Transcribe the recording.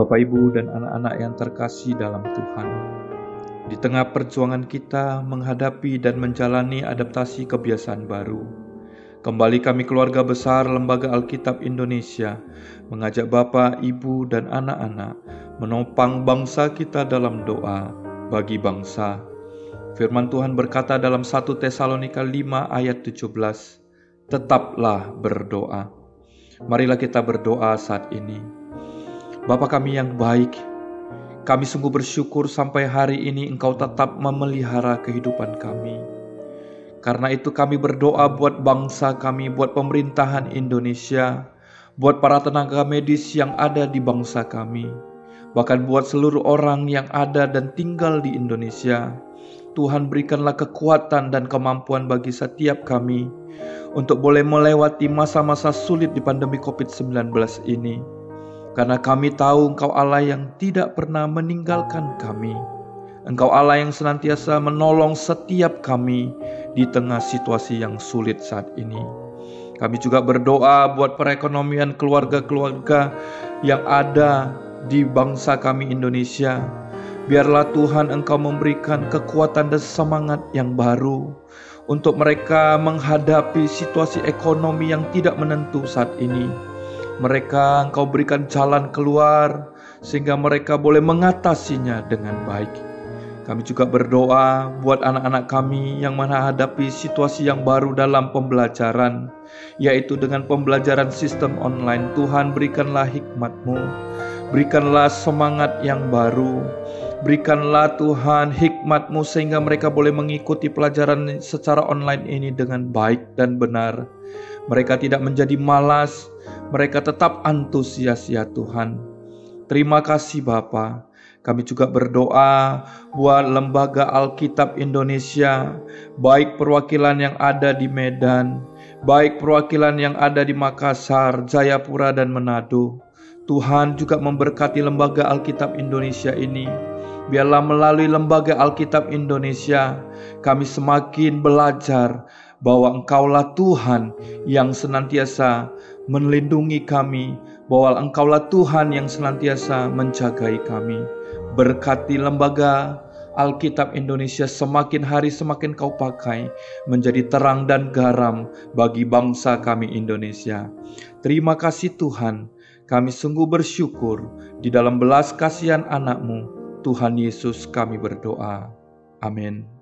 Bapak, Ibu, dan anak-anak yang terkasih dalam Tuhan. Di tengah perjuangan kita menghadapi dan menjalani adaptasi kebiasaan baru, kembali kami keluarga besar Lembaga Alkitab Indonesia mengajak Bapak, Ibu, dan anak-anak menopang bangsa kita dalam doa bagi bangsa. Firman Tuhan berkata dalam 1 Tesalonika 5 ayat 17, Tetaplah berdoa. Marilah kita berdoa saat ini. Bapa kami yang baik, kami sungguh bersyukur sampai hari ini Engkau tetap memelihara kehidupan kami. Karena itu kami berdoa buat bangsa kami, buat pemerintahan Indonesia, buat para tenaga medis yang ada di bangsa kami, bahkan buat seluruh orang yang ada dan tinggal di Indonesia. Tuhan berikanlah kekuatan dan kemampuan bagi setiap kami untuk boleh melewati masa-masa sulit di pandemi COVID-19 ini karena kami tahu Engkau Allah yang tidak pernah meninggalkan kami. Engkau Allah yang senantiasa menolong setiap kami di tengah situasi yang sulit saat ini. Kami juga berdoa buat perekonomian keluarga-keluarga yang ada di bangsa kami Indonesia. Biarlah Tuhan Engkau memberikan kekuatan dan semangat yang baru untuk mereka menghadapi situasi ekonomi yang tidak menentu saat ini mereka Engkau berikan jalan keluar sehingga mereka boleh mengatasinya dengan baik. Kami juga berdoa buat anak-anak kami yang menghadapi situasi yang baru dalam pembelajaran, yaitu dengan pembelajaran sistem online. Tuhan berikanlah hikmat-Mu, berikanlah semangat yang baru, berikanlah Tuhan hikmat-Mu sehingga mereka boleh mengikuti pelajaran secara online ini dengan baik dan benar. Mereka tidak menjadi malas, mereka tetap antusias ya Tuhan. Terima kasih Bapa. Kami juga berdoa buat Lembaga Alkitab Indonesia, baik perwakilan yang ada di Medan, baik perwakilan yang ada di Makassar, Jayapura, dan Manado. Tuhan juga memberkati Lembaga Alkitab Indonesia ini. Biarlah melalui Lembaga Alkitab Indonesia, kami semakin belajar bahwa Engkaulah Tuhan yang senantiasa melindungi kami, bahwa Engkaulah Tuhan yang senantiasa menjagai kami. Berkati lembaga Alkitab Indonesia semakin hari semakin kau pakai menjadi terang dan garam bagi bangsa kami Indonesia. Terima kasih Tuhan, kami sungguh bersyukur di dalam belas kasihan anakmu, Tuhan Yesus kami berdoa. Amin.